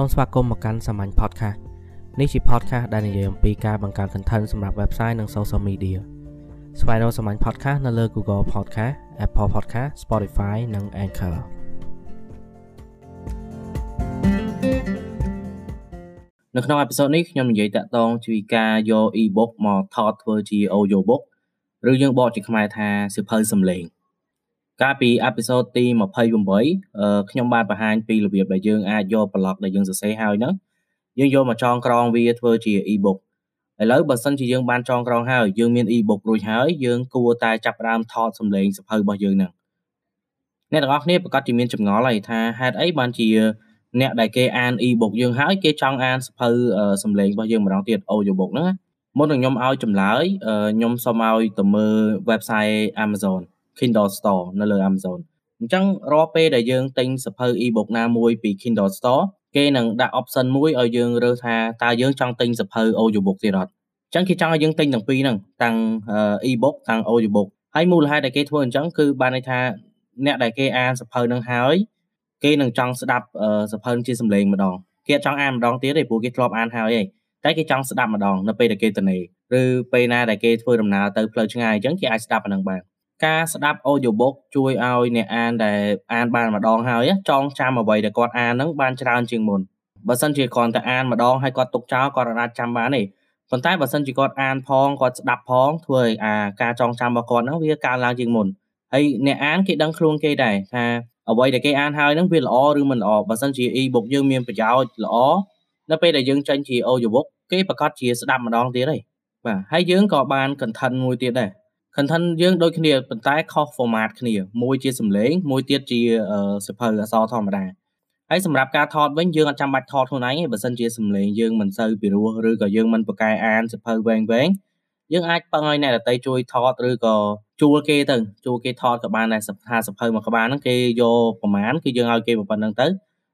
សូមស្វាគមន៍មកកាន់សាមញ្ញ podcast នេះជា podcast ដែលនិយាយអំពីការបង្កើត content សម្រាប់ website និង social media ស្វែងរកសាមញ្ញ podcast នៅលើ Google Podcast Apple Podcast Spotify និង Anchor នៅក្នុងអេពីសូតនេះខ្ញុំនិយាយតាក់ទងពីការយក e-book មកថតធ្វើជា audio book ឬយើងបកជាខ្មែរថាសៀវភៅសំឡេង កាលពីអេពីសូតទី28ខ្ញុំបានបង្ហាញពីរបៀបដែលយើងអាចយកប្លុកដែលយើងសរសេរហើយហ្នឹងយើងយកមកចងក្រងវាធ្វើជា e-book ឥឡូវបើសិនជាយើងបានចងក្រងហើយយើងមាន e-book រួចហើយយើងគួរតែចាប់ផ្ដើមថតសំឡេងសភៅរបស់យើងហ្នឹងអ្នកទាំងអស់គ្នាប្រកាសជាមានចម្ងល់ហើយថាហេតុអីបានជាអ្នកដែលគេអាន e-book យើងហើយគេចង់អានសភៅសំឡេងរបស់យើងម្ដងទៀត audio book ហ្នឹងមុននឹងខ្ញុំឲ្យចម្លើយខ្ញុំសូមឲ្យទៅមើល website Amazon Kindle Store នៅលើ Amazon អញ្ចឹងរាល់ពេលដែលយើងទិញសភៅ e-book ណាមួយពី Kindle Store គេនឹងដាក់ option មួយឲ្យយើងរើសថាតើយើងចង់ទិញសភៅ audiobook ទៀតអត់អញ្ចឹងគេចង់ឲ្យយើងទិញទាំងពីរហ្នឹងទាំង e-book ទាំង audiobook ហើយមូលហេតុដែលគេធ្វើអញ្ចឹងគឺបានន័យថាអ្នកដែលគេអានសភៅហ្នឹងហើយគេនឹងចង់ស្ដាប់សភៅជាសំឡេងម្ដងគេអត់ចង់អានម្ដងទៀតទេព្រោះគេធ្លាប់អានហើយឯងតែគេចង់ស្ដាប់ម្ដងនៅពេលដែលគេទៅនេឬពេលណាដែលគេធ្វើដំណើរទៅផ្លូវឆ្ងាយអញ្ចឹងគេអាចស្ដាប់អាហ្នឹងបាន ការស្ដាប់ audiobook ជួយឲ្យអ្នកអានដែលអានបានម្ដងហើយចងចាំអ្វីដែលគាត់អានហ្នឹងបានច្រើនជាងមុនបើសិនជាគ្រាន់តែអានម្ដងហើយគាត់ទុកចោលគាត់អាចចាំបានទេប៉ុន្តែបើសិនជាគាត់អានផងគាត់ស្ដាប់ផងធ្វើឲ្យអាការចងចាំរបស់គាត់ហ្នឹងវាកើនឡើងជាងមុនហើយអ្នកអានគេដឹងខ្លួនគេដែរថាអ្វីដែលគេអានហើយហ្នឹងវាល្អឬមិនល្អបើសិនជា e-book យើងមានប្រយោជន៍ល្អនៅពេលដែលយើងចេញជា audiobook គេប្រកាសជាស្ដាប់ម្ដងទៀតទេបាទហើយយើងក៏បាន content មួយទៀតដែរ content យើងដូចគ្នាប៉ុន្តែខុស format គ្នា មួយជាសំឡេងមួយទៀតជាសភៅអក្សរធម្មតាហើយសម្រាប់ការថតវិញយើងអត់ចាំបាច់ថតខ្លួនឯងទេបើសិនជាសំឡេងយើងមិនសូវពីរោះឬក៏យើងមិនប្រកែអានសភៅវែងវែងយើងអាចពឹងឲ្យអ្នកដតីជួយថតឬក៏ជួលគេទៅជួលគេថតក៏បានដែរថាសភៅមួយក្បាលហ្នឹងគេយកប្រមាណគឺយើងឲ្យគេប៉ុណ្្នឹងទៅ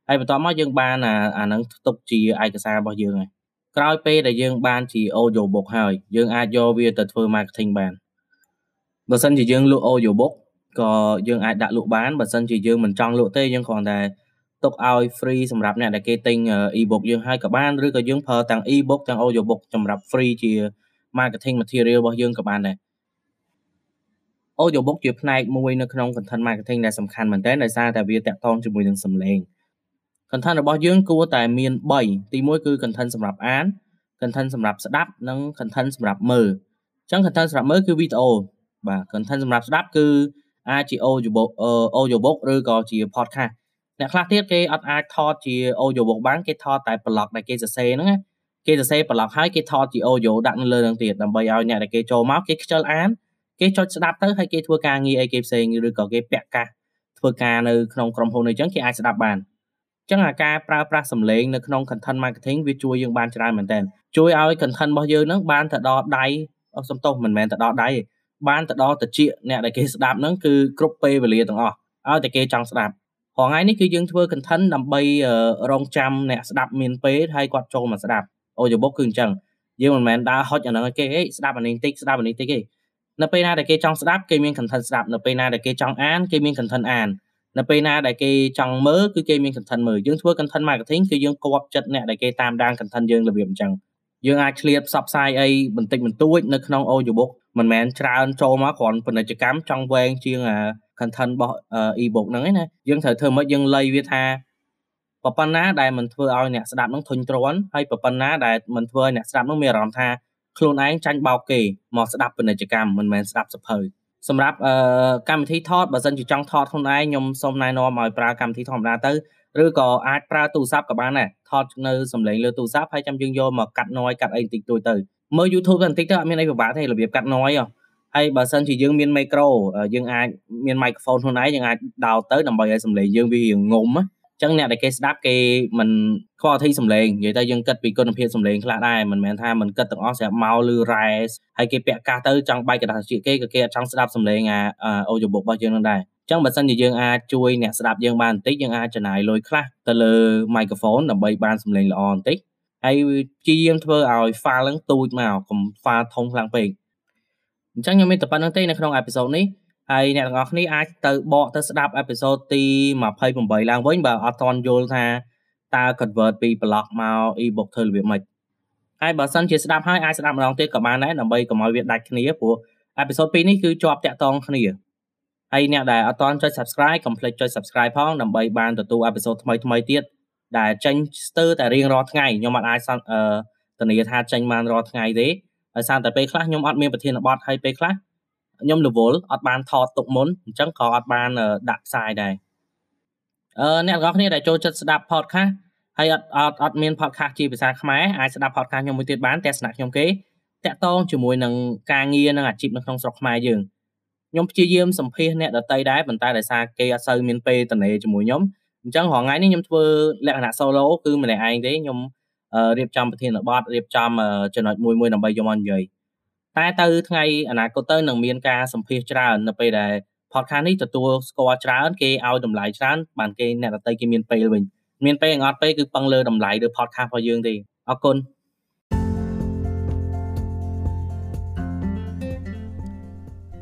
ហើយបន្ទាប់មកយើងបានអាអាហ្នឹងទុកជាឯកសាររបស់យើងហើយក្រោយពេលដែលយើងបានជា audio book ហើយយើងអាចយកវាទៅធ្វើ marketing បាន បើសិនជាយើងលក់ audio book ក៏យើងអាចដាក់លក់បានបើសិនជាយើងមិនចង់លក់ទេយើងគ្រាន់តែទុកឲ្យ free សម្រាប់អ្នកដែលគេទិញ e-book យើងហើយក៏បានឬក៏យើងប្រើទាំង e-book ទាំង audio book សម្រាប់ free ជា marketing material របស់យើងក៏បានដែរ audio book ជាផ្នែកមួយនៅក្នុង content marketing ដែលសំខាន់មែនទែនដោយសារតែវាតាក់ទងជាមួយនឹងសំឡេង content របស់យើងគួរតែមាន3ទី1គឺ content សម្រាប់អាន content សម្រាប់ស្ដាប់និង content សម្រាប់មើលអញ្ចឹង content សម្រាប់មើលគឺវីដេអូ បាទ content សម្រាប់ស្ដាប់គឺអាចជា audio book audio book ឬក៏ជា podcast អ្នកខ្លះទៀតគេអត់អាចថតជា audio book បានគេថតតែ blog ដែលគេសរសេរហ្នឹងណាគេសរសេរ blog ហើយគេថតជា audio ដាក់នៅលើហ្នឹងទៀតដើម្បីឲ្យអ្នកដែលគេចូលមកគេខ្ជិលអានគេចុចស្ដាប់ទៅហើយគេធ្វើការងារអីគេផ្សេងឬក៏គេពាក់កាសធ្វើការនៅក្នុងក្រុមហ៊ុនអីចឹងគេអាចស្ដាប់បានចឹងអាការប្រើប្រាស់សម្លេងនៅក្នុង content marketing វាជួយយើងបានច្រើនមែនតើជួយឲ្យ content របស់យើងហ្នឹងបានទៅដល់ដៃសំទោសមិនមែនទៅដល់ដៃទេ បានទៅដល់តិចអ្នកដែលគេស្ដាប់ហ្នឹងគឺគ្រប់ពេលវេលាទាំងអស់ឲ្យតែគេចង់ស្ដាប់ព្រោះថ្ងៃនេះគឺយើងធ្វើ content ដើម្បីរងចាំអ្នកស្ដាប់មានពេលហើយគាត់ចូលមកស្ដាប់ audiobook គឺអញ្ចឹងយើងមិនមែនដើរហុចអាហ្នឹងឲ្យគេហេស្ដាប់អានេះតិចស្ដាប់អានេះតិចទេនៅពេលណាដែលគេចង់ស្ដាប់គេមាន content ស្ដាប់នៅពេលណាដែលគេចង់អានគេមាន content អាននៅពេលណាដែលគេចង់មើលគឺគេមាន content មើលយើងធ្វើ content marketing គឺយើងគប់ចិត្តអ្នកដែលគេតាមដាន content យើងរបៀបអញ្ចឹងយើងអាចឆ្លៀតផ្សព្វផ្សាយអីបន្តិចបន្តួចនៅក្នុង audiobook មិនមែនច្រើនចូលមកគ្រាន់ពាណិជ្ជកម្មចង់វែងជាងអា content របស់ e-book ហ្នឹងឯណាយើងត្រូវធ្វើម៉េចយើងលៃវាថាប៉ុណ្ណាដែលមិនធ្វើឲ្យអ្នកស្ដាប់នឹងធុញទ្រាន់ហើយប៉ុណ្ណាដែលមិនធ្វើឲ្យអ្នកស្ដាប់នឹងមានអារម្មណ៍ថាខ្លួនឯងចាញ់បោកគេមកស្ដាប់ពាណិជ្ជកម្មមិនមែនស្ដាប់សភៅសម្រាប់កម្មវិធីថតបើសិនជាចង់ថតខ្លួនឯងខ្ញុំសូមណែនាំឲ្យប្រើកម្មវិធីធម្មតាទៅឬក៏អាចប្រើទូរស័ព្ទក៏បានដែរថតនៅសំឡេងលើទូរស័ព្ទហើយចាំយើងយកមកកាត់ noise កាត់អីបន្តិចតួចទៅ មើល YouTube តែបន្តិចទៅអត់មានអីពិបាកទេរបៀបកាត់ noise ហ៎ហើយបើសិនជាយើងមាន micro យើងអាចមាន microphone ខ្លួនឯងយើងអាចដោតទៅដើម្បីឲ្យសំឡេងយើងវាងុំណាចឹងអ្នកដែលគេស្ដាប់គេមិន quality សំឡេងនិយាយទៅយើងគិតពីគុណភាពសំឡេងខ្លះដែរមិនមែនថាមិនគិតទាំងអស់ស្រាប់មកឬរ៉ែហើយគេពាក់កាសទៅចង់បាយកដាស់ជាគេក៏គេអត់ចង់ស្ដាប់សំឡេងអា audiobook របស់យើងនឹងដែរចឹងបើសិនជាយើងអាចជួយអ្នកស្ដាប់យើងបានបន្តិចយើងអាចចំណាយលុយខ្លះទៅលើ microphone ដើម្បីបានសំឡេងល្អបន្តិច ហើយព្យាយាមធ្វើឲ្យ file ហ្នឹងទូចមកកុំ file ធំខ្លាំងពេកអញ្ចឹងខ្ញុំមានតែប៉ុណ្្នឹងទេនៅក្នុងអេពីសូតនេះហើយអ្នកទាំងអស់គ្នាអាចទៅបកទៅស្ដាប់អេពីសូតទី28ឡើងវិញបើអត់ទាន់យល់ថាតើ convert ពី blog មក ebook ធ្វើរបៀបម៉េចហើយបើសិនជាស្ដាប់ហើយអាចស្ដាប់ម្ដងទៀតក៏បានដែរដើម្បីកុំឲ្យវាដាច់គ្នាព្រោះ episode 2នេះគឺជាប់តាក់ទងគ្នាហើយអ្នកដែលអត់ទាន់ចុច subscribe កុំភ្លេចចុច subscribe ផងដើម្បីបានទទួល episode ថ្មីៗទៀត ដែលចេញស្ទើរតែរៀងរាល់ថ្ងៃខ្ញុំអត់អាចអឺធានាថាចេញបានរាល់ថ្ងៃទេដោយសារតែពេលខ្លះខ្ញុំអត់មានប្រធានបទហើយពេលខ្លះខ្ញុំរវល់អត់បានថតទុកមុនអញ្ចឹងក៏អត់បានដាក់ផ្សាយដែរអឺអ្នកទាំងអស់គ្នាដែលចូលចិត្តស្ដាប់ podcast ហើយអត់អត់អត់មាន podcast ជាភាសាខ្មែរអាចស្ដាប់ podcast ខ្ញុំមួយទៀតបានតែស្នាក់ខ្ញុំគេតាក់ទងជាមួយនឹងការងារនិងអាជីពនៅក្នុងស្រុកខ្មែរយើងខ្ញុំព្យាយាមសម្ភាសអ្នកដតីដែរប៉ុន្តែដោយសារគេអត់សូវមានពេលតនេជាមួយខ្ញុំ អញ្ចឹងរាល់ថ្ងៃនេះខ្ញុំធ្វើលក្ខណៈ solo គឺម្នាក់ឯងទេខ្ញុំរៀបចំប្រធានបទរៀបចំចំណុចមួយមួយដើម្បីយកមកនិយាយតែទៅថ្ងៃអនាគតទៅនឹងមានការសម្ភាសច្រើននៅពេលដែល podcast នេះទទួលស្គាល់ច្រើនគេឲ្យតម្លៃច្រើនបានគេអ្នកដតីគេមានពេលវិញមានពេលអត់ពេលគឺពឹងលើតម្លៃលើ podcast របស់យើងទេអរគុណ